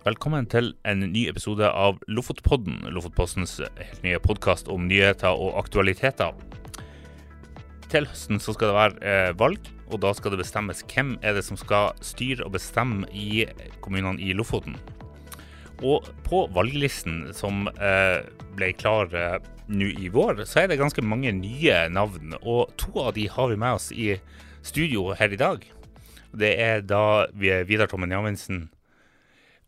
Velkommen til en ny episode av Lofotpodden, Lofotpostens helt nye podkast om nyheter og aktualiteter. Til høsten så skal det være eh, valg, og da skal det bestemmes hvem er det som skal styre og bestemme i kommunene i Lofoten. Og på valglisten som eh, ble klar eh, nå i vår, så er det ganske mange nye navn. Og to av de har vi med oss i studio her i dag. Det er da vi Vidar Tommen Jammensen,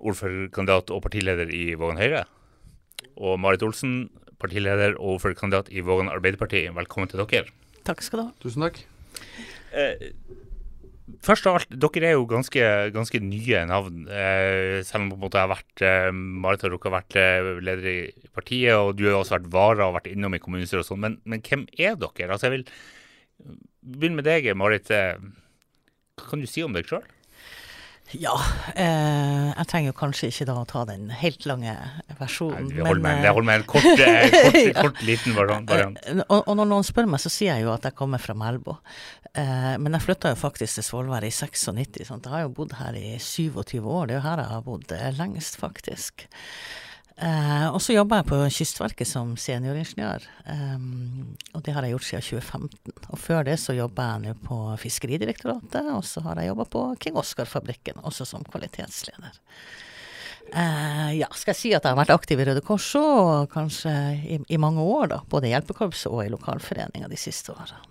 ordførerkandidat og partileder i Vågan Høyre. Og Marit Olsen, partileder og ordførerkandidat i Vågan Arbeiderparti. Velkommen til dere. Takk skal du ha. Tusen takk. Eh, først av alt, dere er jo ganske, ganske nye navn. Eh, selv om på en måte jeg har vært eh, Marit har dere vært eh, leder i partiet, og du har også vært vara og vært innom i kommunestyret og sånn. Men, men, hvem er dere? Altså, jeg vil begynne med deg, Marit. Eh, hva kan du si om deg sjøl? Ja, eh, jeg trenger jo kanskje ikke da å ta den helt lange versjonen. Jeg holder med, det holder med en kort, eh, kort, kort, liten variant. Eh, og, og, når noen spør meg, så sier jeg jo at jeg kommer fra Melbu. Eh, men jeg flytta jo faktisk til Svolvær i 96, Sant? jeg har jo bodd her i 27 år. Det er jo her jeg har bodd lengst, faktisk. Eh, og så jobber jeg på Kystverket som senioringeniør, um, og det har jeg gjort siden 2015. Og før det så jobber jeg nå på Fiskeridirektoratet, og så har jeg jobba på King Oscar-fabrikken, også som kvalitetsleder. Uh, ja, skal jeg si at jeg har vært aktiv i Røde Kors og kanskje i, i, mange år, da. Både i hjelpekorpset og i lokalforeninga de siste årene.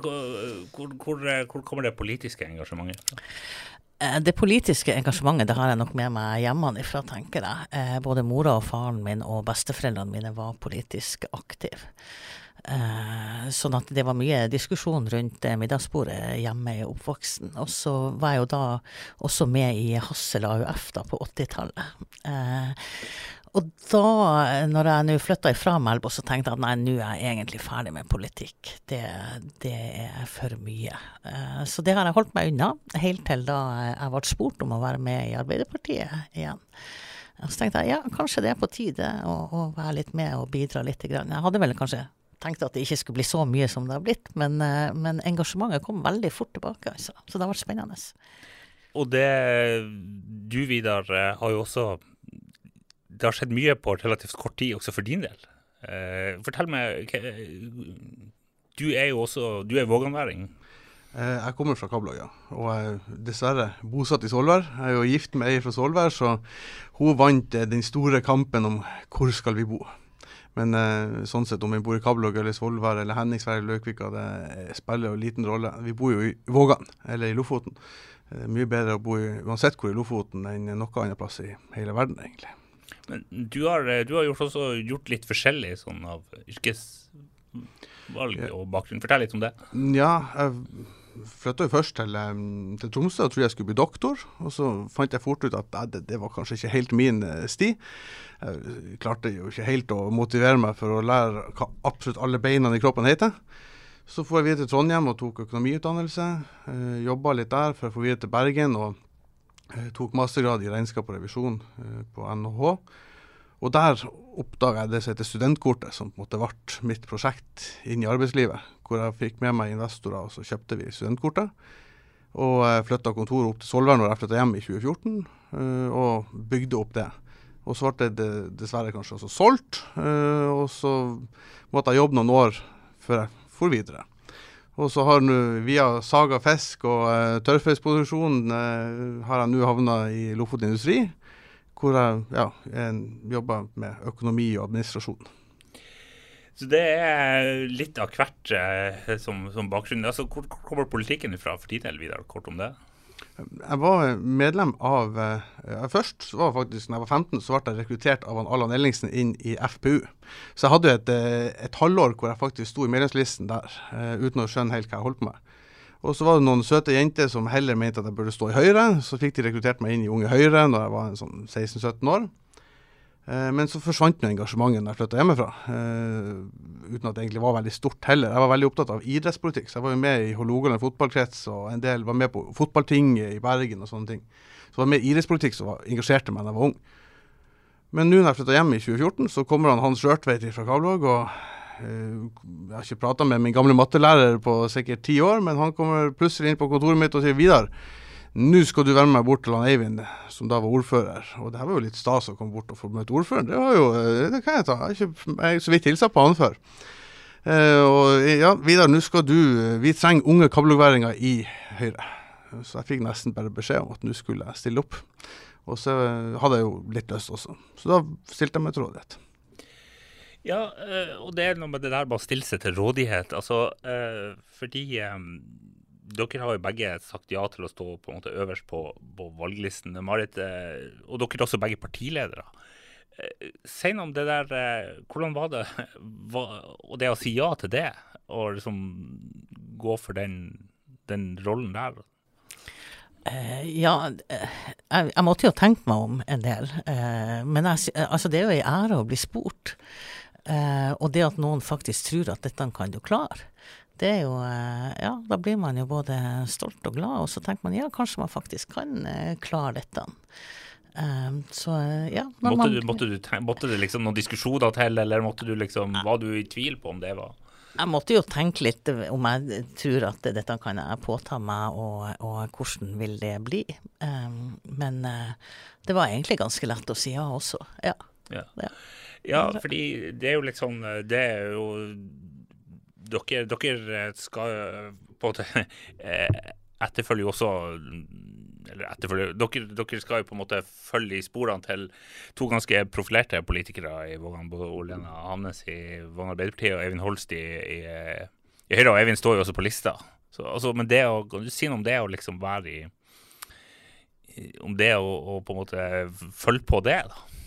Hvor, hvor, hvor, kommer det politiske engasjementet fra? Eh, det politiske engasjementet det har jeg nok med meg hjemmefra, tenker jeg. Eh, både mora og faren min og besteforeldrene mine var politisk aktive. Eh, sånn at det var mye diskusjon rundt middagsbordet hjemme i oppvoksten. Og så var jeg jo da også med i Hassel AUF da på 80-tallet. Og da, når jeg nå flytta ifra Melbo, så tenkte jeg at nei, nå er jeg egentlig ferdig med politikk. Det, det er for mye. Uh, så det har jeg holdt meg unna, helt til da jeg ble spurt om å være med i Arbeiderpartiet igjen. Så tenkte jeg ja, kanskje det er på tide å, å være litt med og bidra litt. Jeg hadde vel kanskje tenkt at det ikke skulle bli så mye som det har blitt, men, uh, men engasjementet kom veldig fort tilbake, altså. Så det har vært spennende. Og det du, Vidar, eh, har jo også det har skjedd mye på relativt kort tid også for din del. Eh, fortell meg Du er jo også du er våganværing. Eh, jeg kommer fra Kablag, ja. Og jeg er dessverre bosatt i Svolvær. Jeg er jo gift med ei fra Svolvær, så hun vant eh, den store kampen om hvor skal vi bo. Men eh, sånn sett om vi bor i Kablag eller Svolvær eller Henningsvær eller Løkvika, det spiller jo liten rolle. Vi bor jo i Vågan, eller i Lofoten. Det er mye bedre å bo i, uansett hvor i Lofoten enn noe annet plass i hele verden, egentlig. Men du har, eh, du har gjort også gjort litt forskjellig sånn av yrkesvalg og bakgrunn. Fortell litt om det. Ja, jeg flytta jo først til, til, Tromsø og trodde jeg skulle bli doktor. Og så fant jeg fort ut at det, det var kanskje ikke helt min eh, sti. Jeg klarte jo ikke helt å motivere meg for å lære hva absolutt alle beina i kroppen heter. Så får jeg videre til Trondheim og tok økonomiutdannelse. Eh, Jobba litt der for å få videre til Bergen. og jeg eh, tok mastergrad i regnskap og revisjon eh, på NHH. Og der oppdaga jeg det som heter studentkortet, som på en måte ble mitt prosjekt inn i arbeidslivet. Hvor jeg fikk med meg investorer, og så kjøpte vi studentkortet. Og flytta kontoret opp til Solvær når jeg flytta hjem i 2014, eh, og bygde opp det. Og så ble det dessverre kanskje også solgt, og så måtte jeg jobbe noen år før jeg for videre. Og så har nå via Saga fisk og uh, tørrfiskproduksjon uh, har jeg nå havna i Lofoten Industri, hvor jeg ja, jobber med økonomi og administrasjon. Så det er litt av hvert uh, som, som, bakgrunn. Altså, hvor kommer politikken fra for din del, Vidar? Kort om det. Jeg var medlem av uh, Først var faktisk, når jeg var 15, så ble jeg rekruttert av Allan Ellingsen inn i FPU. Så jeg hadde et, uh, et halvår hvor jeg faktisk sto i medlemslisten der, uh, uten å skjønne helt hva jeg holdt på med. Og så var det noen søte jenter som heller mente at jeg burde stå i Høyre. Så fikk de rekruttert meg inn i Unge Høyre når jeg var sånn 16-17 år. Eh, men så forsvant nå engasjementet da jeg flytta hjemmefra. Eh, uten at det egentlig var veldig stort heller. Jeg var veldig opptatt av idrettspolitikk, så jeg var jo med i Hålogaland fotballkrets og en del var med på fotballtinget i Bergen og sånne ting. Så jeg var med i idrettspolitikk som engasjerte meg da jeg var ung. Men nå når jeg flytta hjem i 2014, så kommer han Hans Rørtveit fra Kablag. og uh, Jeg har ikke prata med min gamle mattelærer på sikkert ti år, men han kommer plutselig inn på kontoret mitt og sier Vidar, nå skal du være med bort til han Eivind, som da var ordfører. Og det her var jo litt stas å komme bort og få møte ordføreren. Det var jo, eh, det kan jeg ta. Jeg har ikke så vidt hilsa på han før. Eh, og ja, Vidar, nå skal du Vi trenger unge kabelogværinger i Høyre. Så jeg fikk nesten bare beskjed om at nå skulle jeg stille opp. Og så hadde jeg jo litt lyst også. Så da stilte jeg meg til rådighet. Ja, eh, og det er noe med det der med å stille seg til rådighet. Altså, eh, fordi eh, dere har jo begge sagt ja til å stå på en måte øverst på, på valglisten. Marit, og dere er også begge partiledere. Si noe om det der Hvordan var det og det å si ja til det, og liksom gå for den, den rollen der? Ja, jeg, måtte jo tenke meg om en del. Men jeg, altså det er jo ei ære å bli spurt. Og det at noen faktisk tror at dette kan du klare, det er jo Ja, da blir man jo både stolt og glad, og så tenker man ja, kanskje man faktisk kan klare dette. så ja. Måtte, man, du, måtte, du, måtte, det liksom noen diskusjoner til, eller måtte du liksom, var du i tvil på om det var jeg måtte jo tenke litt om jeg tror at dette kan jeg påta meg, og, og hvordan vil det bli. Um, men det var egentlig ganske lett å si ja også. Ja. ja. ja. ja fordi det er jo sånn Det er jo Dere, dere skal på en eh, etterfølge jo også eller etterfølge, dere, dere, skal jo på en måte følge i sporene til to ganske profilerte politikere i Vågan. Både Olena Hamnes i Vågan Arbeiderparti og Eivind Holst i, i, i, Høyre. Og Eivind står jo også på lista. Så, altså, men det å, kan du si noe om det å liksom være i Om det å, å på en måte følge på det, da?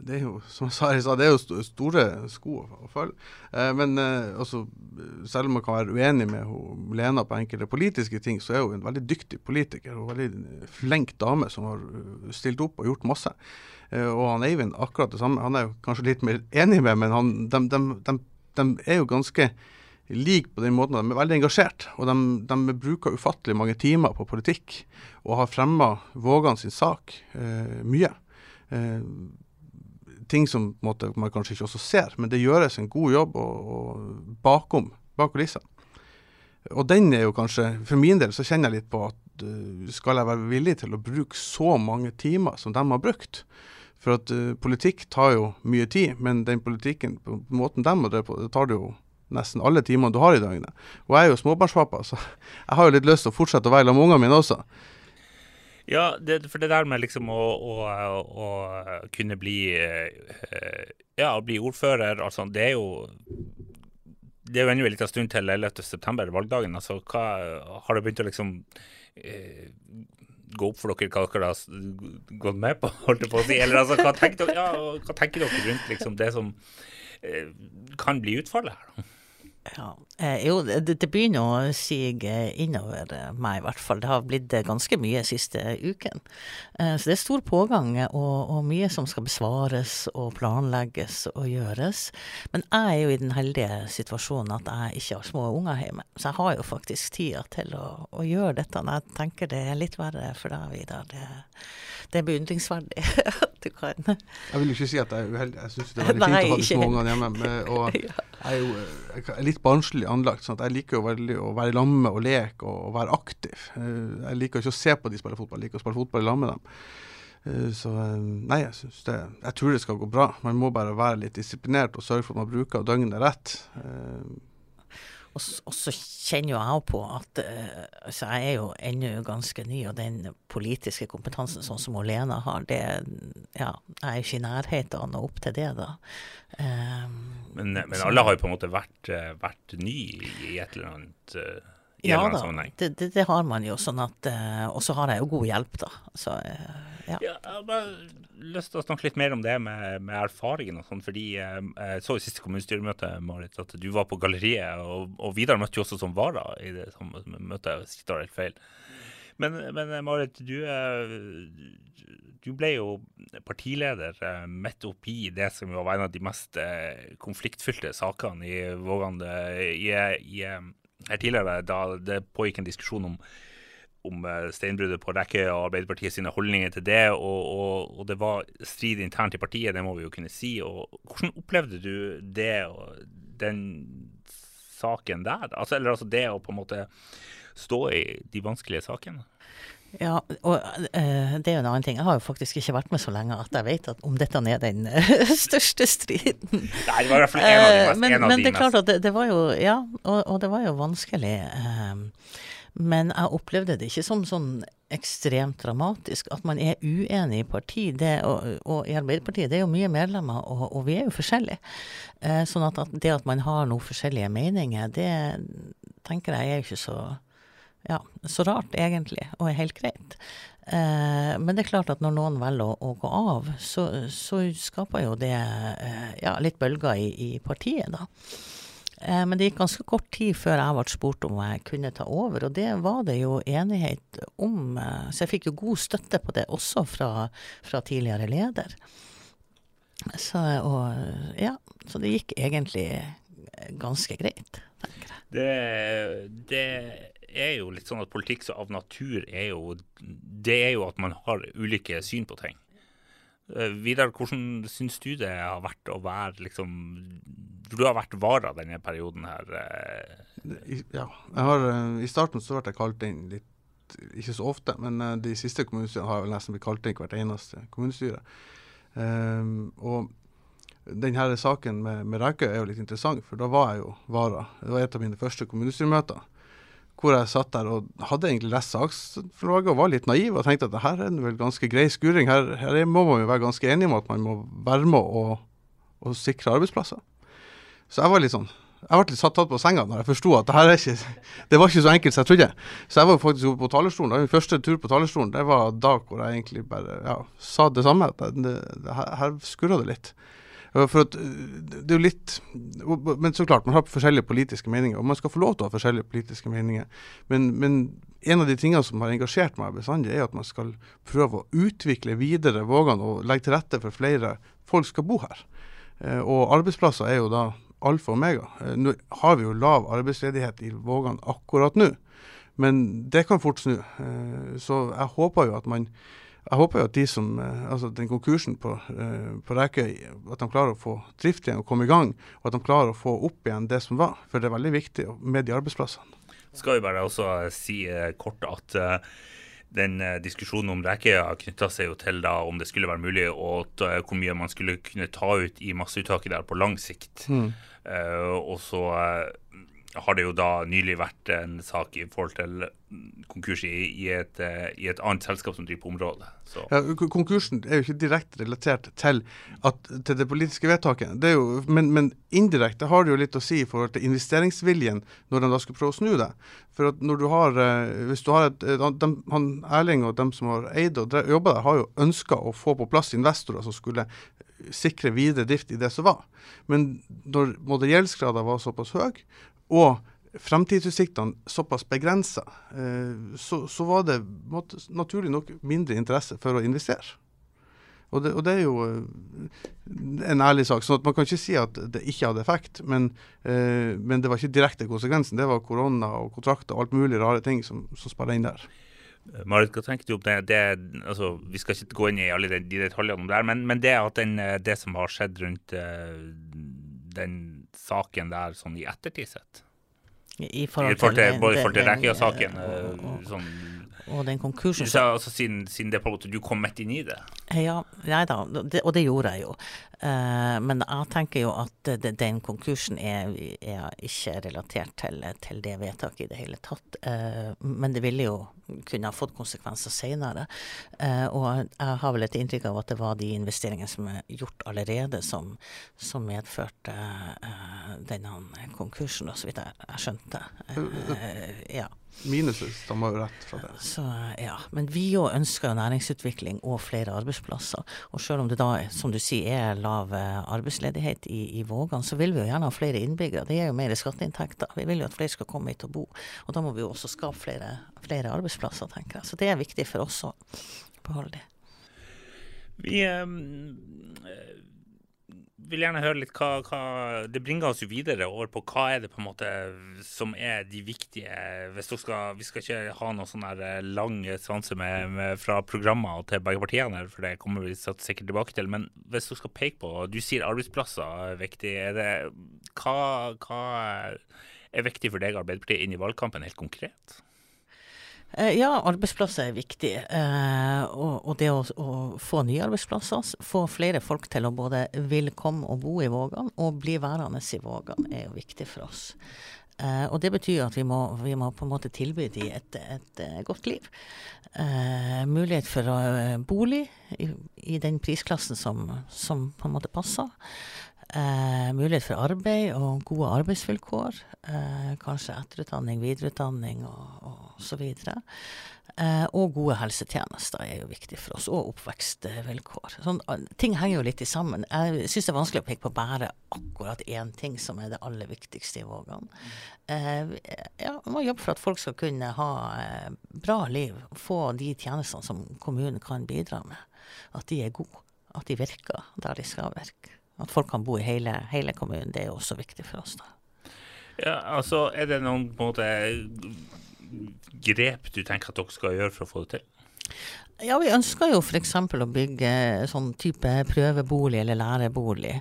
Det er jo som jeg sa, det er jo store sko å følge. Eh, men eh, altså, selv om man kan være uenig med hun, Lena på enkelte politiske ting, så er hun en veldig dyktig politiker og veldig flink dame som har uh, stilt opp og gjort masse. Eh, og han Eivind akkurat det samme. Han er jo kanskje litt mer enig med, men han, de, de, de, de, er jo ganske like på den måten de er veldig engasjert. Og de, de bruker ufattelig mange timer på politikk og har fremma Vågan sin sak eh, mye. Eh, ting som måte, man kanskje ikke også ser, men det gjøres en god jobb og, og bakom bak kulissene. Og den er jo kanskje For min del så kjenner jeg litt på at uh, skal jeg være villig til å bruke så mange timer som de har brukt? For at uh, politikk tar jo mye tid, men den politikken på måten de har drevet på, det tar det jo nesten alle timene du har i døgnet. Og jeg er jo småbarnspappa, så jeg har jo litt lyst til å fortsette å være sammen med ungene mine også. Ja, det, for det der med liksom å, å, å kunne bli Ja, å bli ordfører, altså det er jo det er jo ennå en liten stund til 11.9., valgdagen. altså hva, Har det begynt å liksom eh, gå opp for dere hva dere har gått med på, holdt jeg på å si? Eller altså, hva tenker dere, ja, hva tenker dere rundt liksom, det som eh, kan bli utfallet her? da? Ja, eh, jo, det, det, begynner å sige innover eh, meg, i hvert fall. Det har blitt eh, ganske mye siste uken. Eh, så det er stor pågang, og, og, mye som skal besvares og planlegges og gjøres. Men jeg er jo i den heldige situasjonen at jeg ikke har små unger hjemme. Så jeg har jo faktisk tida til å, å gjøre dette. Jeg tenker det er litt verre for deg, Vidar. Det, det er beundringsverdig at du kan. Jeg vil ikke si at jeg er uheldig. Jeg syns det er veldig fint å ha de små ungene hjemme. Med, og jeg er jo jeg er litt barnslig anlagt. sånn at Jeg liker jo veldig å være i og leke og, være aktiv. Eh, jeg liker ikke å se på de spille fotball, jeg liker å spille fotball i lag med dem. Eh, så eh, nei, jeg det Jeg tror det skal gå bra. Man må bare være litt disiplinert og sørge for at man bruker døgnet rett. Og, og, så kjenner jo jeg på at altså jeg er jo ennå ganske ny, og den politiske kompetansen sånn som Lena har, det ja, jeg er ikke i nærheten av nå opp til det, da. Um, men, men alle har jo på en måte vært, uh, vært ny i et eller annet uh, ja da, det, det, det, har man jo. sånn at, Og så har jeg jo god hjelp, da. Så ja. ja jeg har lyst til å snakke litt mer om det med, med erfaringen og sånn. Fordi eh, jeg så i siste kommunestyremøte Marit, at du var på galleriet, og, og Vidar møtte jo også som vara i det samme møtet, jeg tar helt feil. Men, men, eh, Marit, du, eh, du, ble jo partileder midt oppi det som var en av de mest konfliktfylte sakene i Vågan. Her tidligere, da det pågikk en diskusjon om om eh, steinbruddet på Rekke og Arbeiderpartiet sine holdninger til det. Og, og, og, det var strid internt i partiet, det må vi jo kunne si. Og hvordan opplevde du det og den saken der? Altså, eller altså det å på en måte stå i de vanskelige sakene? Ja, og uh, det er jo en annen ting. Jeg har jo faktisk ikke vært med så lenge at jeg vet at om dette er den uh, største striden. Nei, det var i hvert fall en av de mest. men, en av men de det er klart at det, det var jo Ja, og, og det var jo vanskelig. Um, men jeg opplevde det ikke som sånn ekstremt dramatisk. At man er uenig i parti, det, og, og i Arbeiderpartiet, det er jo mye medlemmer, og, og vi er jo forskjellige. Eh, sånn at, at det at man har noen forskjellige meninger, det tenker jeg er jo ikke så ja, så rart egentlig, og er helt greit. Eh, men det er klart at når noen velger å, å gå av, så, så, skaper jo det eh, ja, litt bølger i, i partiet, da. Eh, men det gikk ganske kort tid før jeg ble spurt om jeg kunne ta over, og det var det jo enighet om. Eh, så jeg fikk jo god støtte på det, også fra, fra tidligere leder. Så, og, ja, så det gikk egentlig ganske greit, tenker jeg. Det, det er jo litt sånn at politikk så av natur er jo Det er jo at man har ulike syn på ting. Uh, Vidar, hvordan syns du det har vært å være liksom Du har vært vara denne perioden her. Uh. Ja. Har, uh, I starten så ble jeg kalt inn litt ikke så ofte, men de siste kommunestyrene har jeg nesten blitt kalt inn hvert eneste kommunestyre. Um, og denne saken med, med Rækøy er jo litt interessant, for da var jeg jo vara. Det var et av mine første kommunestyremøter. Hvor jeg satt der og hadde egentlig lest saksforlaget og var litt naiv og tenkte at det her er vel ganske grei skuring. Her, her må man jo være ganske enig om at man må være med og, og sikre arbeidsplasser. Så jeg var litt sånn jeg ble litt satt tatt på senga når jeg forsto at det her er ikke det var ikke så enkelt som jeg trodde. Så jeg var faktisk oppe på talerstolen. Min første tur på talerstolen det var da hvor jeg egentlig bare ja, sa det samme. at det, det, Her, her skurra det litt. For at det er jo litt Men så klart, man har forskjellige politiske meninger, og man skal få lov til å ha forskjellige politiske meninger. Men, men en av de tingene som har engasjert meg bestandig, er at man skal prøve å utvikle videre Vågan og legge til rette for flere folk skal bo her. Og arbeidsplasser er jo da alfa og omega. Nå har vi jo lav arbeidsledighet i Vågan akkurat nå, men det kan fort snu. Så jeg håper jo at man jeg håper jo at de som, altså den konkursen på, på Rekøy, at de klarer å få drift igjen og komme i gang. Og at de klarer å få opp igjen det som var. For det er veldig viktig med de arbeidsplassene. Skal vi bare også si kort at den diskusjonen om Rekøya knytta seg jo til da om det skulle være mulig, og hvor mye man skulle kunne ta ut i masseuttaket der på lang sikt. Mm. Uh, og så uh, har det jo da nylig vært en sak i forhold til konkurs i, i, et, uh, i et, annet selskap som driver på området. Ja, konkursen er jo ikke direkte relatert til, at, til det politiske vedtaket. Det jo, men, men, indirekte har det jo litt å si i forhold til investeringsviljen når de da skal prøve å snu det. For at når du har, hvis du har et, de, han Erling og dem som har eid og jobba der, har jo ønska å få på plass investorer som skulle sikre videre drift i det som var. Men når både var såpass høy, og fremtidsutsiktene såpass begrensa, eh, så, så, var det måtte, naturlig nok mindre interesse for å investere. Og det, og det, er jo en ærlig sak. så Man kan ikke si at det ikke hadde effekt, men, eh, men det var ikke direkte konsekvensen. Det var korona og kontrakter og alt mulig rare ting som, som spiller inn der. Marit, hva tenker du om det? det altså, vi skal ikke gå inn i alle de, de detaljene om det her, men, men det at den, det som har skjedd rundt den saken der sånn i ettertid sett? I forhold, til, til, i forhold til Rekkøya-saken og, uh, sånn, og den konkursen så, altså, siden, siden, det på en måte du kom midt inn i det? Ja, nei da, det, og det gjorde jeg jo. Uh, men jeg tenker jo at det, den konkursen er, er, ikke relatert til, til, det vedtaket i det hele tatt. Uh, men det ville jo kunne ha fått konsekvenser senere. Uh, og jeg har vel et inntrykk av at det var de investeringene som er gjort allerede, som, som medførte denne konkursen, så vidt jeg, jeg skjønte. ja. Minuset stammer jo rett fra det. Så, ja. Men vi òg ønsker jo næringsutvikling og flere arbeidsplasser. Og selv om det da, som du sier, er lav arbeidsledighet i, i Vågan, så vil vi jo gjerne ha flere innbyggere. Det gir jo mer skatteinntekter. Vi vil jo at flere skal komme hit og bo. Og da må vi jo også skape flere, flere arbeidsplasser, tenker jeg. Så det er viktig for oss å beholde det. Vi um, vil gjerne høre litt hva, hva, Det bringer oss jo videre over på hva er det på en måte som er de viktige hvis dere skal, Vi skal ikke ha noe sånn lang svanse med, med, fra programmer til begge partiene, for det kommer vi sikkert tilbake til. Men hvis dere skal peke på Du sier arbeidsplasser er viktig. Er det, hva, hva er viktig for deg Arbeiderpartiet inn i valgkampen, helt konkret? Eh, ja, arbeidsplasser er viktig. Eh, og, det å, få nye arbeidsplasser, få flere folk til å både vil komme og bo i Vågan, og bli værende i Vågan, er jo viktig for oss. Eh, og det betyr at vi må, vi må, på en måte tilby dem et, et, godt liv. Mulighet for bolig i, i, den prisklassen som, som, på en måte passer. Eh, mulighet for arbeid og gode arbeidsvilkår. Eh, kanskje etterutdanning, videreutdanning og, og så videre. Eh, og gode helsetjenester er jo viktig for oss, og oppvekstvilkår. Sånn, ting henger jo litt i sammen. Jeg syns det er vanskelig å peke på bare akkurat én ting som er det aller viktigste i Vågan. Eh, ja, vi må jobbe for at folk skal kunne ha bra liv, få de tjenestene som kommunen kan bidra med. At de er gode. At de virker der de skal virke. At folk kan bo i hele, hele kommunen, det er jo også viktig for oss. da. Ja, altså, Er det noen måte grep du tenker at dere skal gjøre for å få det til? Ja, vi ønsker jo f.eks. å bygge sånn type prøvebolig eller lærebolig.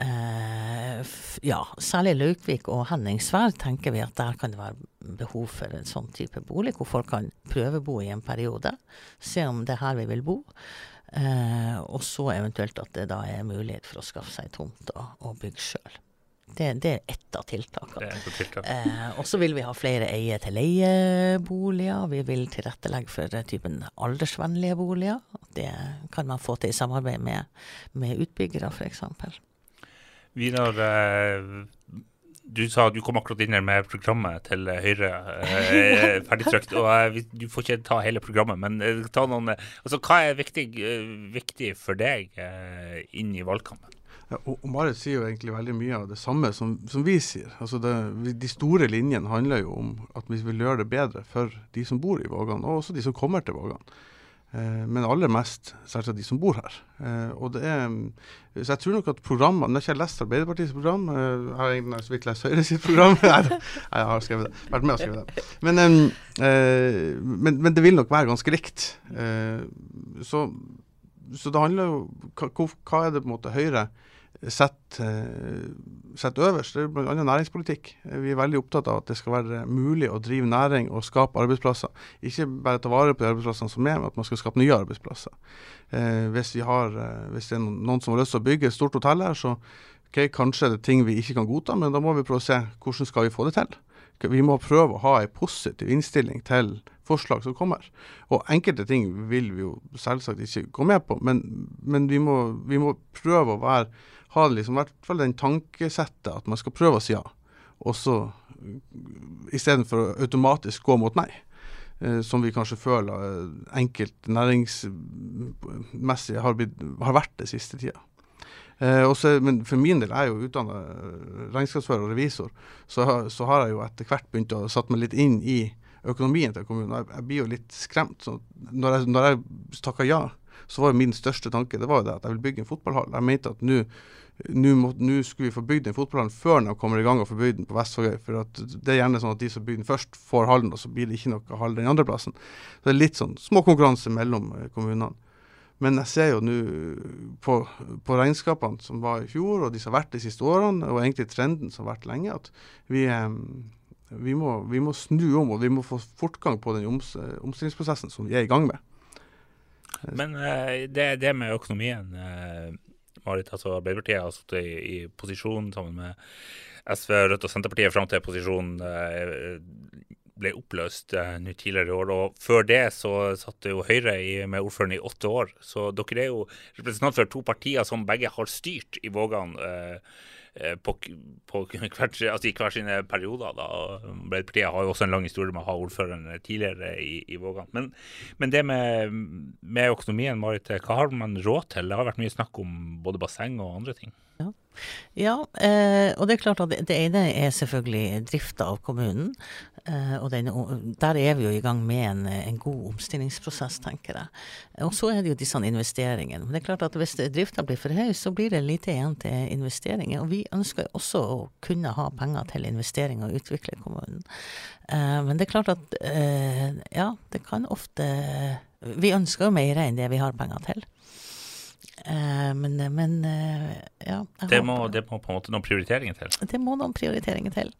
Eh, ja, særlig Laukvik og Henningsvær tenker vi at der kan det være behov for en sånn type bolig, hvor folk kan prøvebo i en periode. Se om det er her vi vil bo. Eh, og så eventuelt at det da er mulighet for å skaffe seg tomt og, og bygge sjøl. Det, det, er ett av tiltakene. Tiltak. Eh, og så vil vi ha flere eie-til-leie-boliger. Vi vil tilrettelegge for typen aldersvennlige boliger. Det kan man få til i samarbeid med, med utbyggere, f.eks. Vidar, du sa du kom akkurat inn her med programmet til Høyre eh, ferdigtrykt. og eh, Du får ikke ta hele programmet, men eh, ta noen, eh, altså, hva er viktig, eh, viktig for deg eh, inn i valgkampen? Ja, og Marit sier jo egentlig veldig mye av det samme som, som vi sier. Altså det, de store linjene handler jo om at vi vil gjøre det bedre for de som bor i Vågan, og også de som kommer til Vågan. Eh, men aller mest selvsagt de som bor her. Eh, og det er, så jeg tror nok at programmene Når jeg ikke har lest Arbeiderpartiets program, eh, jeg har egentlig så vidt lest Høyre sitt program. Nei, jeg har skrevet det. Vært med og skrevet det. Men, men, men, det vil nok være ganske likt. Så, så det handler jo hva, hva er det på en måte Høyre setter eh, øverst, det er bl.a. næringspolitikk. Vi er veldig opptatt av at det skal være mulig å drive næring og skape arbeidsplasser. Ikke bare ta vare på de arbeidsplassene som er, men at man skal skape nye arbeidsplasser. Eh, hvis, har, eh, hvis, det er noen som har lyst til å bygge et stort hotell her, så okay, kanskje det er ting vi ikke kan godta, men da må vi prøve å se hvordan skal vi få det til. Vi må prøve å ha en positiv innstilling til forslag som kommer. Og enkelte ting vil vi jo selvsagt ikke gå med på, men, men vi, må, vi, må, prøve å være ha liksom, hvert fall den tankesettet at man skal prøve å si ja, og så istedenfor å automatisk gå mot nei. Eh, som vi kanskje føler eh, enkelt næringsmessig har, blitt, har vært det siste tida. Eh, også, men for min del, jeg er jo utdanna regnskapsfører og revisor, så, så, har jeg jo etter hvert begynt å satt meg litt inn i økonomien til kommunen. Jeg, jeg blir jo litt skremt. Når jeg, når jeg takka ja, så var jo min største tanke det var jo det at jeg vil bygge en fotballhall. Jeg mente at nå skulle vi få bygd den fotballhallen før de kommer i gang og får bygd den på Vestvågøy. For det er gjerne sånn at de som bygger den først, får hallen, og så blir det ikke noe hall den andre plassen. Så det er litt sånn små konkurranse mellom eh, kommunene. Men jeg ser jo nå på, på, regnskapene som var i fjor, og de som har vært de siste årene, og egentlig trenden som har vært lenge, at vi, vi, må, vi må, snu om, og vi må få fortgang på den oms, omstillingsprosessen som vi er i gang med. Men uh, det, det med økonomien uh Marit, altså Arbeiderpartiet har sittet i, i, posisjon sammen med SV, Rødt og Senterpartiet fram til posisjonen eh, ble oppløst eh, nå tidligere i år. Og før det så satt jo Høyre i, med ordføreren i åtte år. Så dere er jo representant for to partier som begge har styrt i Vågan. Eh, Eh, altså i hver sine perioder. da. Arbeiderpartiet har jo også en lang historie med å ha ordføreren tidligere i, i Vågan. Men, men, det med, med økonomien, Marit, hva har man råd til? Det har vært mye snakk om både basseng og andre ting. Ja, ja eh, og det er klart at det ene er selvfølgelig drifta av kommunen. Eh, og den, der er vi jo i gang med en, en, god omstillingsprosess, tenker jeg. Og så er det jo disse investeringene. Men det er klart at hvis drifta blir for høy, så blir det lite igjen til investeringer. Og vi ønsker jo også å kunne ha penger til investering og utvikle kommunen. Eh, men det er klart at eh, ja, det kan ofte Vi ønsker jo mer enn det vi har penger til. Men, men ja. Det må, det må, på en måte noen prioriteringer til? Det må noen prioriteringer til.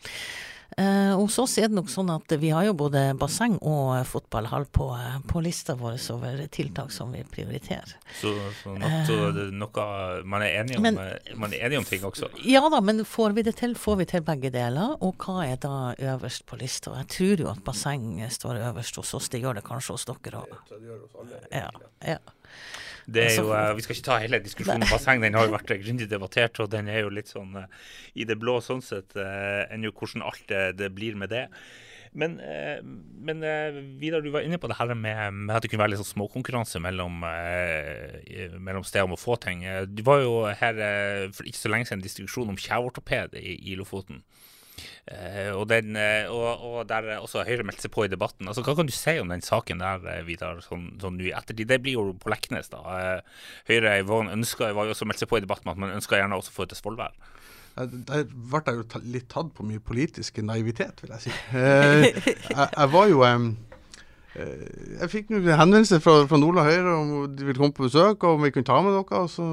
Eh, hos oss er det nok sånn at vi har jo både basseng og fotballhall på, på lista vår over tiltak som vi prioriterer. Så, så, noe, noe man er, enig om, Men- man er enig om ting også? Ja da, men får vi det til, får vi til begge deler. Og hva er da øverst på lista? Jeg tror jo at basseng står øverst hos oss. Det gjør det kanskje hos dere òg. Ja, ja. Det er jo, eh, vi skal ikke ta hele diskusjonen om basseng, den har jo vært grundig debattert, og den er jo litt sånn eh, i det blå sånn sett, eh, enn jo hvordan alt det, det blir med det. Men, men Vidar, du var inne på det her med, med at det kunne være litt sånn småkonkurranse mellom, mellom steder om å få ting. Det var jo her for ikke så lenge siden en diskusjon om kjeveortoped i, i Lofoten. Eh, og, den, eh, og, og der også Høyre meldte seg på i debatten. Altså, Hva kan du si om den saken der, eh, Vidar, sånn, sånn nå i ettertid? Det blir jo på Leknes, da. Høyre ønsker, var jo også meldt seg på i debatten med at man ønska gjerne også å få til Svolvær. Der ble jeg jo litt tatt på mye politisk naivitet, vil jeg si. Jeg, jeg var jo eh, Jeg fikk henvendelse fra, fra Nordland Høyre om de ville komme på besøk, og om vi kunne ta med noe. Og så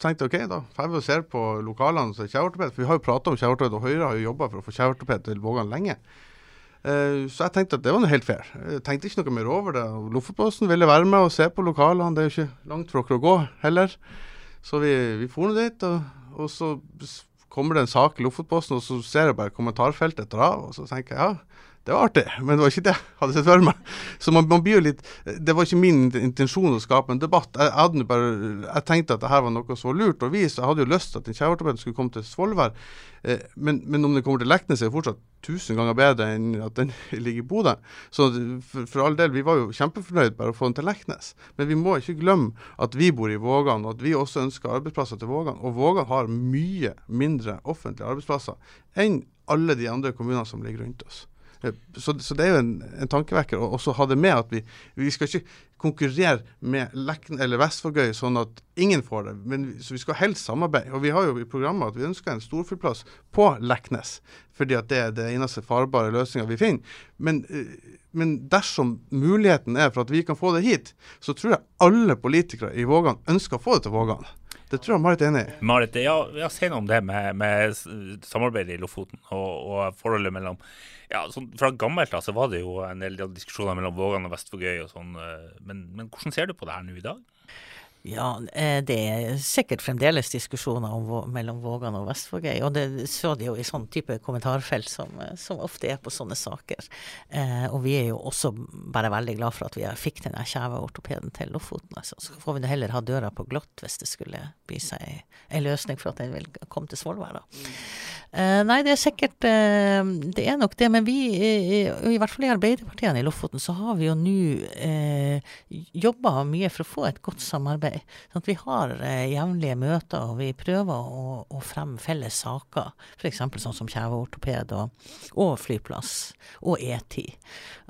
tenkte jeg OK, da drar vi og ser på lokalene som er kjeveortoped. For vi har jo prata om kjeveortoped, og Høyre har jo jobba for å få kjeveortoped til Vågan lenge. Eh, Så jeg tenkte at det var noe helt fair. Jeg tenkte ikke noe mer over det. Og Lofotposten ville være med og se på lokalene. Det er jo ikke langt for dere å gå heller. Så vi, vi for nå dit, og, og så kommer det en sak i Lofotposten, og så ser jeg bare kommentarfeltet etter av, og så tenker jeg ja, det var artig, men det var ikke det jeg hadde sett for meg. Så man, man blir jo litt Det var ikke min intensjon å skape en debatt. Jeg, hadde bare, jeg tenkte at det her var noe så lurt å vise. Jeg hadde jo lyst til at en kjeveortoped skulle komme til Svolvær. Eh, men, men om det kommer til Leknes, er det fortsatt tusen ganger bedre enn at den ligger i Bodø. Så for, for all del, vi var jo kjempefornøyd bare å få den til Leknes. Men vi må ikke glemme at vi bor i Vågan, og at vi også ønsker arbeidsplasser til Vågan. Og Vågan har mye mindre offentlige arbeidsplasser enn alle de andre kommunene som ligger rundt oss. Eh, Så, så det er jo en, en tankevekker å også ha det med at vi, vi skal ikke konkurrere med Lekn eller Vestfoldgøy sånn at ingen får det. Men, så vi skal helst samarbeide. Og vi har jo i programmet at vi ønsker en storflyplass på Leknes. Fordi at det er det eneste farbare løsninga vi finner. Men, eh, men dersom muligheten er for at vi kan få det hit, så tror jeg alle politikere i Vågan ønsker å få det til Vågan. Det tror jeg Marit er enig i. Marit, ja, ja, si noe om det med, med samarbeidet i Lofoten og, og forholdet mellom ja, sånn, Fra gammelt av så var det jo en del diskusjoner mellom Vågan og Vestfogøy og sånn, eh, men, men hvordan ser du på det her nå i dag? Ja, eh, det er sikkert fremdeles diskusjoner om, mellom Vågan og Vestvågøy. Og det så de jo i sånn type kommentarfelt som, eh, som ofte er på sånne saker. Eh, og vi er jo også bare veldig glad for at vi fikk den kjeveortopeden til Lofoten. Altså. Så får vi heller ha døra på glatt hvis det skulle bli seg en løsning for at den vil komme til Svolvær. da. Eh, nei, det er sikkert eh, Det er nok det. Men vi, eh, i hvert fall i Arbeiderpartiene i Lofoten, så har vi jo nå eh, jobba mye for å få et godt samarbeid. Sånn vi har eh, jevnlige møter, og vi prøver å, å fremme felles saker. F.eks. sånn som kjeveortoped og, og flyplass og E10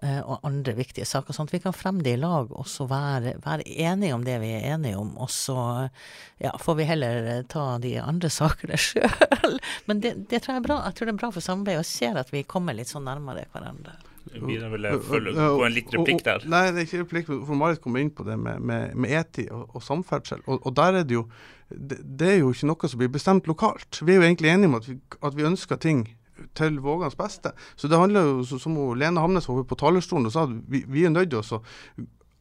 eh, og andre viktige saker. Sånn at vi kan fremme det i lag og så være, være enige om det vi er enige om. Og så ja, får vi heller eh, ta de andre sakene sjøl. Men det, det tror jeg er bra. Jeg tror det er bra for samarbeidet, og jeg ser at vi kommer litt sånn nærmere hverandre. Vidar å følge på en liten replikk der. Nei, det er ikke replikk. For Marit kom inn på det med, med, med E10 og, og samferdsel. Og, og der er det jo det, det er jo ikke noe som blir bestemt lokalt. Vi er jo egentlig enige om at vi, at vi ønsker ting til Vågans beste. Så det handler jo, så, som Lene Hamnes var på talerstolen og sa, vi, vi er nødt til å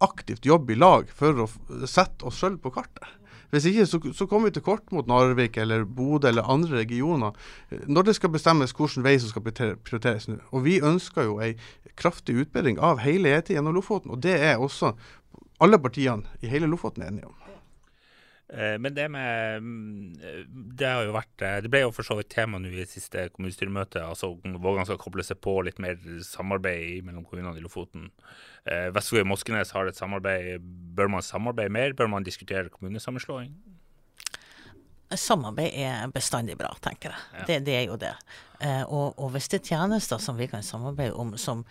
aktivt jobbe i lag for å sette oss sjøl på kartet. Hvis ikke så, så kommer vi til kort mot Narvik eller Bodø eller andre regioner når det skal bestemmes hvilken vei som skal prioriteres nå. Og vi ønsker jo ei kraftig utbedring av hele E10 gjennom Lofoten, og det er også alle partiene i hele Lofoten enige om. Eh, Men det med mm, Det har jo vært eh, Det ble jo for så vidt tema nå i det siste kommunestyremøte. Altså Vågan skal koble seg på litt mer samarbeid mellom kommunene i Lofoten. Eh, Vestfold og Moskenes har et samarbeid. Bør man samarbeide mer? Bør man diskutere kommunesammenslåing? Samarbeid er bestandig bra, tenker jeg. Ja. Det, det er jo det. Og, og hvis det er tjenester som vi kan samarbeide om, som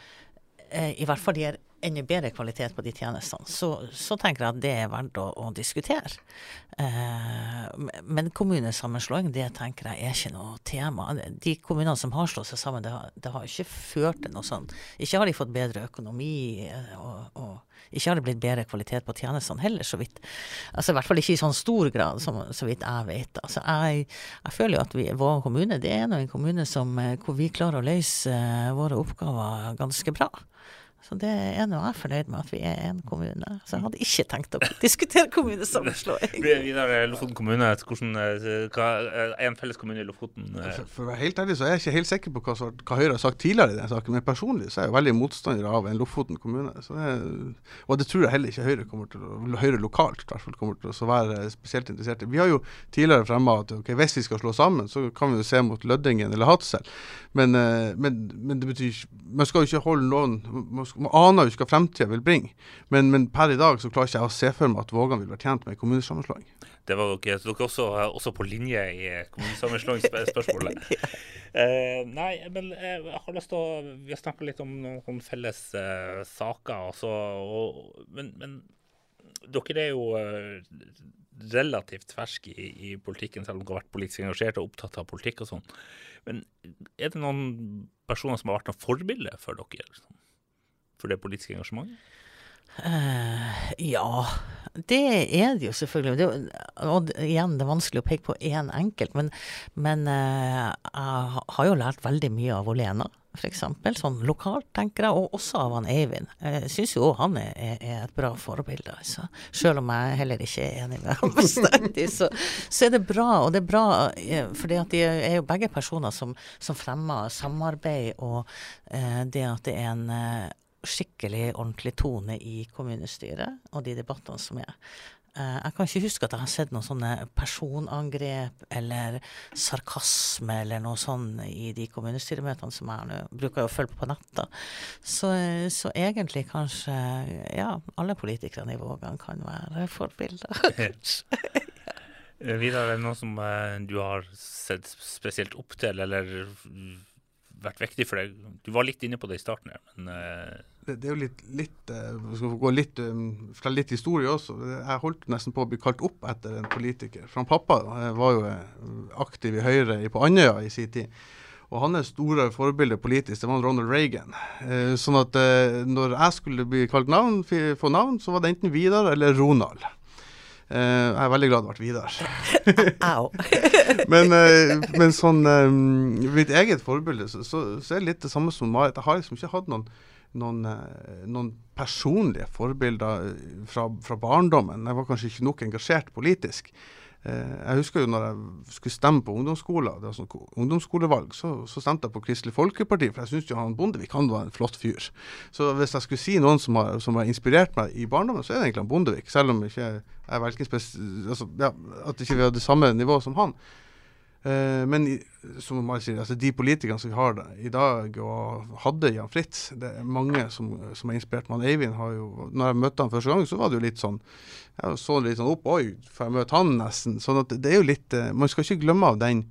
i hvert fall gir enda bedre kvalitet på de tjenestene, så, så tenker jeg at det er verdt å, å diskutere. Eh, men kommunesammenslåing, det tenker jeg er ikke noe tema. De kommunene som har slått seg sammen, det har, det har ikke ført til noe sånt. Ikke har de fått bedre økonomi, eh, og, og ikke har det blitt bedre kvalitet på tjenestene heller, så vidt. Altså I hvert fall ikke i sånn stor grad, som, så vidt jeg vet. Altså jeg, jeg føler jo at vi, vår kommune det er en kommune som, eh, hvor vi klarer å løse våre oppgaver ganske bra. Så det er nå jeg fornøyd med at vi er en kommune. Så jeg hadde ikke tenkt å diskutere kommunesammenslåing. Vidar, Lofoten kommune, hvordan, eh, hva er en felles kommune i Lofoten? Eh? For, å være helt ærlig så er jeg ikke helt sikker på hva, hva Høyre har sagt tidligere i den saken, men personlig så er jeg veldig motstander av en Lofoten kommune. Det, og det tror jeg heller ikke Høyre kommer til å, Høyre lokalt hvert fall kommer til å være spesielt interessert i. Vi har jo tidligere fremma at okay, hvis vi skal slå sammen, så kan vi jo se mot Lødingen eller Hadsel. Men, eh, men, men, det betyr Man skal jo ikke holde noen man man aner jo ikke hva fremtida vil bringe. Men, men, per i dag så klarer ikke jeg å se for meg at Vågan vil være tjent med kommunesammenslåing. Det var dere, dere også, også på linje i kommunesammenslåingsspørsmålet. eh, nei, men eh, jeg har lyst til å Vi har snakka litt om noen felles eh, saker. Også, og, men, men, dere er jo eh, relativt ferske i, i, politikken, selv om dere har vært politisk engasjert og opptatt av politikk og sånn. Men er det noen personer som har vært noen forbilde for dere? Liksom? For det politiske engasjementet? Uh, ja, det er det jo selvfølgelig. Det, og igjen, det er vanskelig å peke på én enkelt, men, men uh, jeg har jo lært veldig mye av Olena. F.eks. sånn lokalt, tenker jeg, og også av han Eivind. Jeg syns jo han er, er, et bra forbilde, altså. Selv om jeg heller ikke er enig med ham bestandig, så, så, er det bra. Og det er bra eh, fordi at de er jo begge personer som, som fremmer samarbeid, og uh, det at det er en skikkelig ordentlig tone i kommunestyret og de debattene som er. Eh, jeg kan ikke huske at jeg har sett noen sånne personangrep eller sarkasme eller noe sånn i de kommunestyremøtene som jeg nå bruker å følge på nett. Så, så, egentlig kanskje ja, alle politikerne i Vågan kan være forbilder. Vidar, er det noe som eh, du har sett spesielt opp til, eller vært viktig for deg? Du var litt inne på det i starten her, men uh... det, det, er jo litt, litt uh, skal gå litt, um, litt historie også. Jeg holdt nesten på å bli kalt opp etter en politiker. For han pappa var jo aktiv i Høyre på Andøya i sin tid. Og hans store forbilde politisk, det var Ronald Reagan. sånn at når jeg skulle bli kalt navn, få navn, så var det enten Vidar eller Ronald. Uh, jeg er veldig glad det ble Vidar. men, uh, men sånn uh, mitt eget forbilde, så, så, så, er det litt det samme som Marit. Jeg har liksom ikke hatt noen, noen, noen personlige forbilder fra, fra, barndommen. Jeg var kanskje ikke nok engasjert politisk. Jeg husker jo når jeg skulle stemme på ungdomsskoler, det var sånn ungdomsskolevalg, så, så, stemte jeg på Kristelig Folkeparti, for jeg syns han Bondevik han var en flott fyr. Så hvis jeg skulle si noen som har, som har inspirert meg i barndommen, så er det egentlig han Bondevik. Selv om ikke er altså, ja, at ikke vi har det samme nivået som han. Eh, men som man sier, altså de politikerne som vi har i dag, og hadde Jan Fritz Det er mange som, som er inspirert. Man Eivind har jo når jeg møtte han første gang, så var det jo litt sånn Jeg så litt sånn opp Oi, får jeg møte han, nesten? sånn at det er jo litt eh, Man skal ikke glemme av den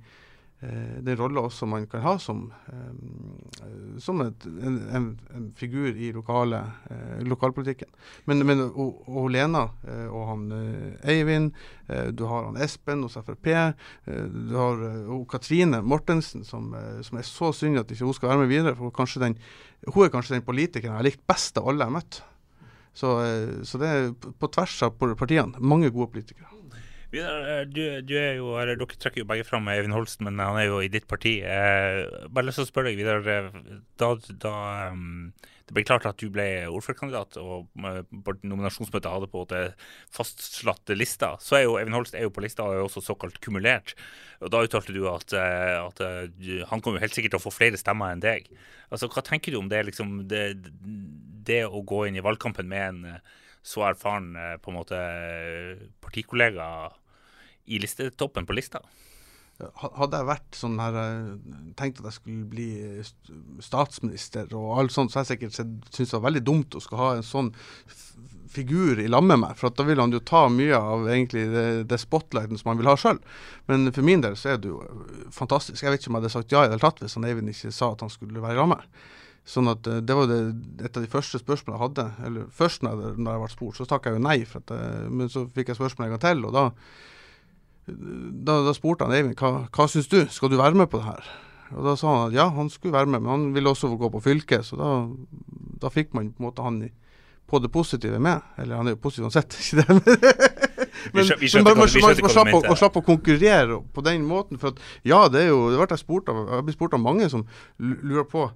den rolla også man kan ha som, eh, som et, en, en, en, figur i lokale, eh, lokalpolitikken. Men, men og, og Lena eh, og han eh, Eivind, eh, du har han Espen hos Frp, du har og Katrine Mortensen, som, som, er så synd at ikke hun skal være med videre. for den, Hun er kanskje den politikeren jeg har likt best av alle jeg har møtt. Så, så det er på tvers av partiene. Mange gode politikere. Eh, du, du, er jo, eller Dere trekker jo begge fram Eivind Holsten, men han er jo i ditt parti. Eh, bare lyst til å spørre deg videre. Eh, da, da um, det ble klart at du ble ordførerkandidat, og nominasjonsmøtet hadde på det fastslåtte lista, så er jo Eivind Holst er jo på lista og er også såkalt kumulert. Og Da uttalte du at, at, han kommer jo helt sikkert til å få flere stemmer enn deg. Altså, Hva tenker du om det, liksom, det, det å gå inn i valgkampen med en så erfaren eh, på en måte partikollega i listetoppen på lista? Hadde jeg vært sånn her eh, tenkt at jeg skulle bli statsminister og alt sånt, så har jeg sikkert syntes det var veldig dumt å skulle ha en sånn figur i lag med meg. For da vil han jo ta mye av egentlig det, det spotlighten som han vil ha sjøl. Men for min del så er det jo fantastisk. Jeg vet ikke om jeg hadde sagt ja i det hele tatt hvis han Eivind ikke sa at han skulle være i lag med meg. Sånn at eh, Det var det, et av de første spørsmålene jeg hadde. Eller Først når jeg, når jeg ble spurt, så takka jeg jo nei. For at, eh, men så fikk jeg spørsmål en gang til, og da, da, da spurte han Eivind hva, hva syns du, skal du være med på det her? Og Da sa han at ja, han skulle være med, men han ville også gå på fylket. Så da, da fikk man på en måte han på det positive med. Eller han er jo positiv uansett, ikke det? Vi skjø- vi skjønte men man, vi man, skjønte man slapp, å, slappe å konkurrere på den måten. For at, ja, det er jo det ble jeg spurt av. Jeg ble spurt av mange som lurer på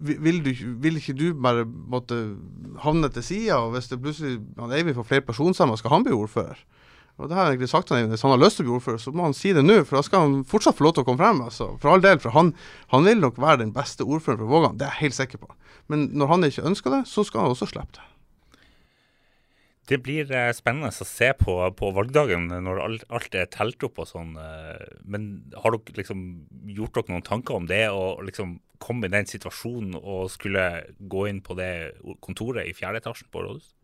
vil, du, vil ikke du bare måtte havne til sida, hvis det plutselig han Eivind får flere personstemmer, skal han bli ordfører? Og det har jeg egentlig sagt han Hvis han har lyst til å bli ordfører, så må han si det nå, for da skal han fortsatt få lov til å komme frem. Altså. For all del, for han, han vil nok være den beste ordføreren for Vågan, det er jeg helt sikker på. Men når han ikke ønsker det, så skal han også slippe det. Det blir eh, spennende å se på, på valgdagen når alt, alt er telt opp og sånn. eh, Men har dere liksom gjort dere noen tanker om det, Og liksom komme i den situasjonen og skulle gå inn på det kontoret i fjerde etasjen på rådhuset?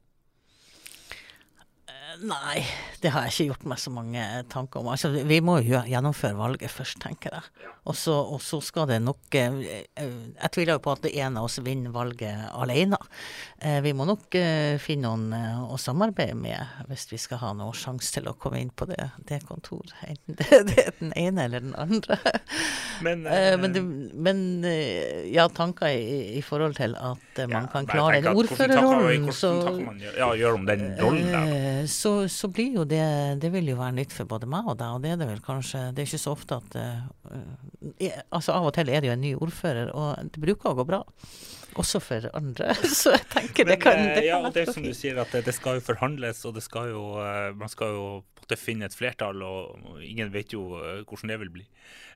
Nei, det har jeg ikke gjort meg så mange tanker om. Altså, vi må jo gjennomføre valget først, tenker jeg. Og så, og så skal det nok eh, eh, Jeg tviler jo på at det en av oss vinner valget alene. Eh, Vi må nok finne noen å samarbeide med hvis vi skal ha noen sjanse til å komme inn på det, det kontoret. Enten det, det er den ene eller den andre. Men, Men, det, men ja, tanker i, i forhold til at man man kan klare hvordan tanker- ordførerrollen, hvordan så man gjør, ja, gjør om den rollen der? da? Eh, så, så blir jo det Det vil jo være nytt for både meg og deg, og det er det vel kanskje Det er ikke så ofte at uh, jeg, Altså Av og til er det jo en ny ordfører, og det bruker å gå bra. Også for andre. Så jeg tenker det kan, eh, det ja, og det er som du sier, at det, det skal jo forhandles, og det skal jo, eh, man skal jo måtte finne et flertall, og ingen vet jo eh, hvordan det vil bli.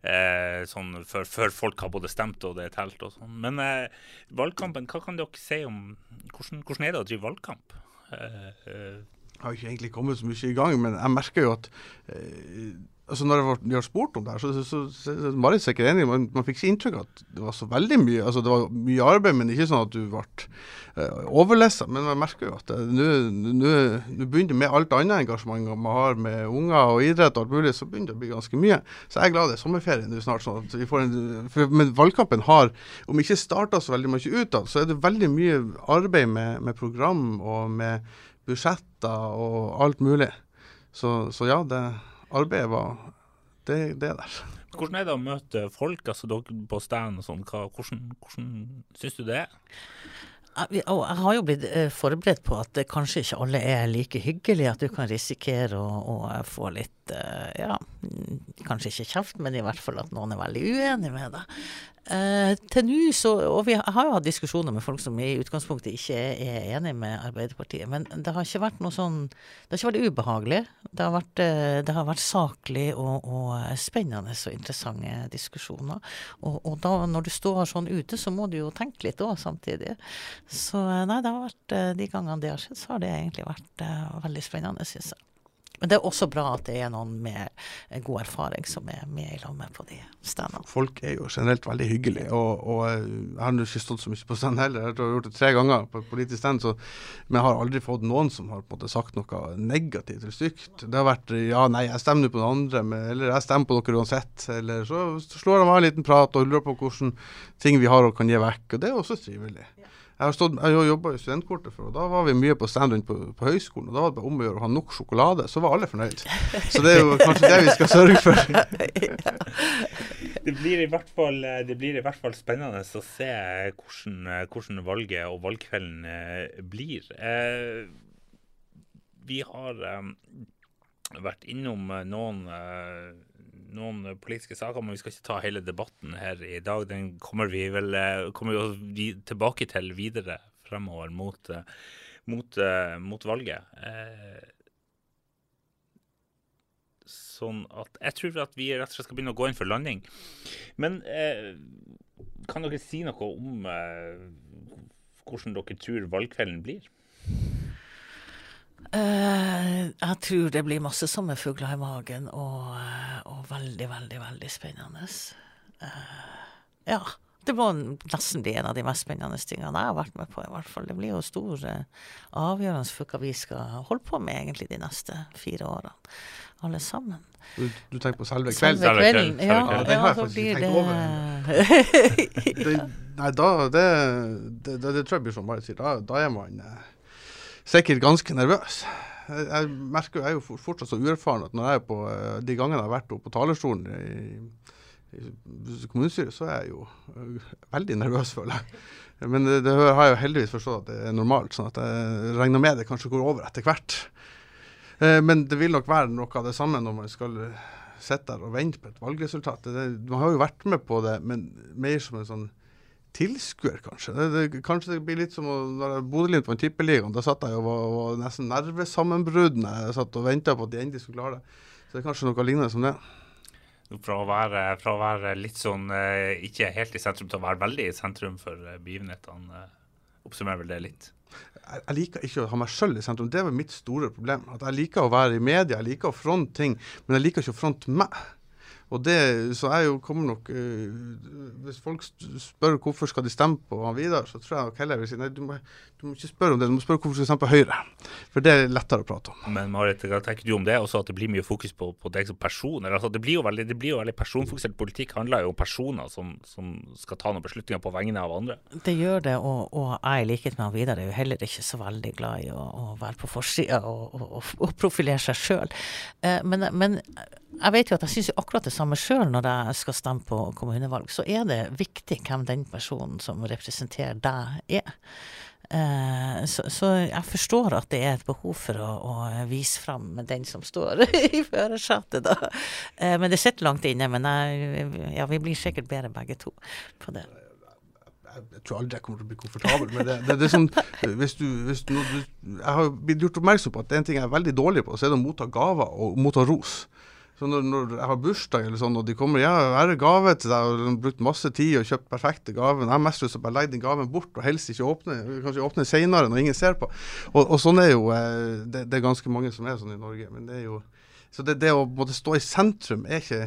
Eh, sånn før, før folk har både stemt og det er telt og sånn. Men eh, valgkampen, hva kan dere si om hvordan, hvordan er det å drive valgkamp? Eh, eh, har ikke egentlig kommet så mye i gang, men jeg merker jo at eh, altså Når jeg har spurt om det her, så, så, så, så Marit er sikkert enig, man, man fikk ikke inntrykk av at det var så veldig mye altså Det var mye arbeid, men ikke sånn at du ble uh, overlessa. Men jeg merker jo at nå- nå begynner det med alt annet engasjement man har med unger og idrett og alt mulig, så begynner det å bli ganske mye. Så jeg er glad det er sommerferie nå snart. sånn at vi får en, for, Men valgkampen har, om ikke starta så veldig mye utad, så er det veldig mye arbeid med, med program og med budsjetter og alt mulig. Så, så ja, det arbeidet var det, det er der. hvordan er det å møte folk, altså dere på stand og sånn? Hvordan, hvordan syns du det er? Jeg, jeg har jo blitt eh, forberedt på at kanskje ikke alle er like hyggelige, at du kan risikere å, å få litt eh, Ja, mm, kanskje ikke kjeft, men i hvert fall at noen er veldig uenig med deg. Eh, til nå så Og vi har jo hatt diskusjoner med folk som i utgangspunktet ikke er, er enig med Arbeiderpartiet, men det har ikke vært noe sånn Det har ikke vært ubehagelig. Det har vært, eh, det har vært saklig og, og spennende og interessante diskusjoner. Og, og da når du står sånn ute, så må du jo tenke litt òg samtidig. Så eh, nei, det har vært eh, de gangene det har skjedd, så har det egentlig vært uh, veldig spennende, syns jeg. Men det er også bra at det er noen med god erfaring som er med i lag med på de standene. Folk er jo generelt veldig hyggelige, og, og jeg har ikke stått så mye på stand heller. Jeg har gjort det tre ganger på politisk stand, så, men jeg har aldri fått noen som har på en måte sagt noe negativt eller stygt. Det har vært ja, nei, jeg stemmer på den andre, men, eller jeg stemmer på dere uansett. Eller så slår de av en liten prat og lurer på hvordan ting vi har og kan gi vekk, og det er også trivelig. Jeg har, stått, jeg har jobba i studentkortet før, og da var vi mye på stand rundt på, på høyskolen. og Da var det bare om å gjøre å ha nok sjokolade, så var alle fornøyd. Så det er jo kanskje det vi skal sørge for. Det blir, i hvert fall, det blir i hvert fall spennende å se hvordan, hvordan valget og valgkvelden eh, blir. Eh, vi har eh, vært innom eh, noen, eh, noen politiske saker, men vi skal ikke ta hele debatten her i dag. Den kommer vi vel eh, kommer vi tilbake til videre fremover mot, eh, mot, eh, mot valget. Sånn at jeg tror at vi rett og slett skal begynne å gå inn for landing. Men kan dere si noe om hvordan dere tror valgkvelden blir? Eh, jeg tror det blir masse sommerfugler i magen, og, eh, og veldig, veldig, veldig spennende. Uh, ja, Det må nesten bli en av de mest spennende tingene jeg har vært med på, i hvert fall. Det blir jo stor uh, avgjørelse for hva vi skal holde på med egentlig de neste fire årene, alle sammen. Du, du tenker på selve kvelden? Selve Selve kvelden, ja. selve kvelden. ja, Den har jeg faktisk ikke tenkt over. det, Nei, da det, det, det, det tror jeg blir som bare sier. Da, da er man eh, sikkert ganske nervøs. Jeg, merker jo, jeg er jo fortsatt så uerfaren at når jeg er på eh, de gangene jeg har vært oppe på talerstolen i, i kommunestyret, så er jeg jo eh, veldig nervøs, føler jeg. Men det, det har jeg jo heldigvis forstått at det er normalt, sånn at jeg regner med det kanskje går over etter hvert. Eh, Men det vil nok være noe av det samme når man skal sitte der og vente på et valgresultat. Det, man har jo vært med på det, men mer som en sånn tilskuer, kanskje. Det, det, kanskje det blir litt som å når jeg bodde på en Tippeligaen. Da satt jeg og var, var nesten nervesammenbrudd når jeg satt og venta på at de endelig skulle klare det. Så det er kanskje noe lignende som det. Fra å være, fra å være litt sånn eh, ikke helt i sentrum til å være veldig i sentrum for eh, begivenhetene, eh, oppsummerer vel det litt. Jeg, jeg liker ikke å ha meg sjøl i sentrum. Det er vel mitt store problem. At jeg liker å være i media, jeg liker å fronte ting, men jeg liker ikke å fronte meg. Og det, så jeg jo kommer nok uh, Hvis folk spør hvorfor skal de stemme på han Vidar, så tror jeg nok heller jeg vil si nei, du må, du må ikke spørre om det, du må spørre hvorfor du skal stemme på Høyre. For det er lettere å prate om. Men Marit, hva tenker du om det? Også at det blir mye fokus på, på deg som person? Eller, altså, det blir jo veldig, det blir jo veldig personfokusert. Politikk handler jo om personer som, som skal ta noen beslutninger på vegne av andre. Det gjør det, og, og jeg i likhet med han Vidar er jo heller ikke så veldig glad i å, å være på forsida og, og, og profilere seg sjøl. Eh, men, men jeg vet jo at jeg syns akkurat det samme sjøl når jeg skal stemme på kommunevalg. Så er det viktig hvem den personen som representerer deg, er. Eh, så, så jeg forstår at det er et behov for å, å vise fram den som står i førersetet, da. Eh, men det sitter langt inne. Men jeg, ja, vi blir sikkert bedre begge to på det. jeg, tror aldri jeg kommer til å bli komfortabel med det. det, det er sånn, hvis du, hvis du, jeg har blitt gjort oppmerksom på at det er en ting jeg er veldig dårlig på, så er det å motta gaver og motta ros. Så når, når jeg har bursdag eller sånn, og de kommer ja, her er gave til deg, og de har brukt masse tid og kjøpt perfekte gaver, jeg har mest lyst til å bare legge den gaven bort og helst ikke åpne, kanskje åpne senere når ingen ser på. Og, og sånn er jo, eh, det, det er ganske mange som er sånn i Norge. men det er jo, Så det, det å måtte stå i sentrum er ikke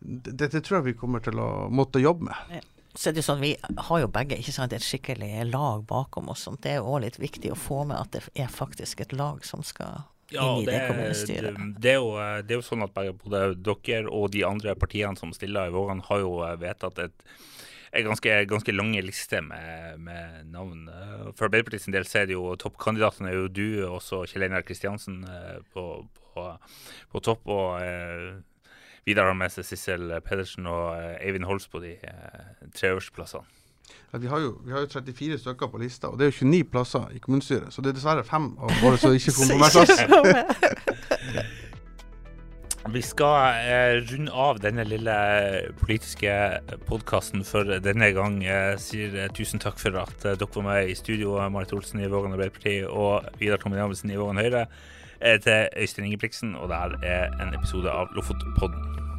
det, det tror jeg vi kommer til å måtte jobbe med. Så er det jo sånn, Vi har jo begge ikke sant, et skikkelig lag bakom oss. sånt. Det er jo også litt viktig å få med at det er faktisk et lag som skal inn i det, kommunestyret. det, det, er jo, det er jo sånn at både dere og de andre partiene som stiller i Vågan, har jo eh, vedtatt et en ganske, ganske lange liste med, med navn. Eh, For Arbeiderpartiet sin del så er det jo toppkandidatene er jo du og også Kjell Einar Kristiansen eh, på, på, på topp. Og eh, Vidar har med seg Sissel Pedersen og eh, Eivind Holst på de eh, tre øverste plassene. Ja, vi, har jo, vi har jo 34 stykker på lista, og det er jo 29 plasser i kommunestyret. Så det er dessverre fem av våre som ikke kommer på hver plass. Vi skal eh, runde av denne lille politiske podkasten for denne gang. Jeg sier eh, tusen takk for at eh, dere var med i studio, Marit Olsen i Vågan Arbeiderparti og Vidar Tommy Amundsen i Vågan Høyre, til Øystein Ingebrigtsen, og det her er en episode av Lofotpodden.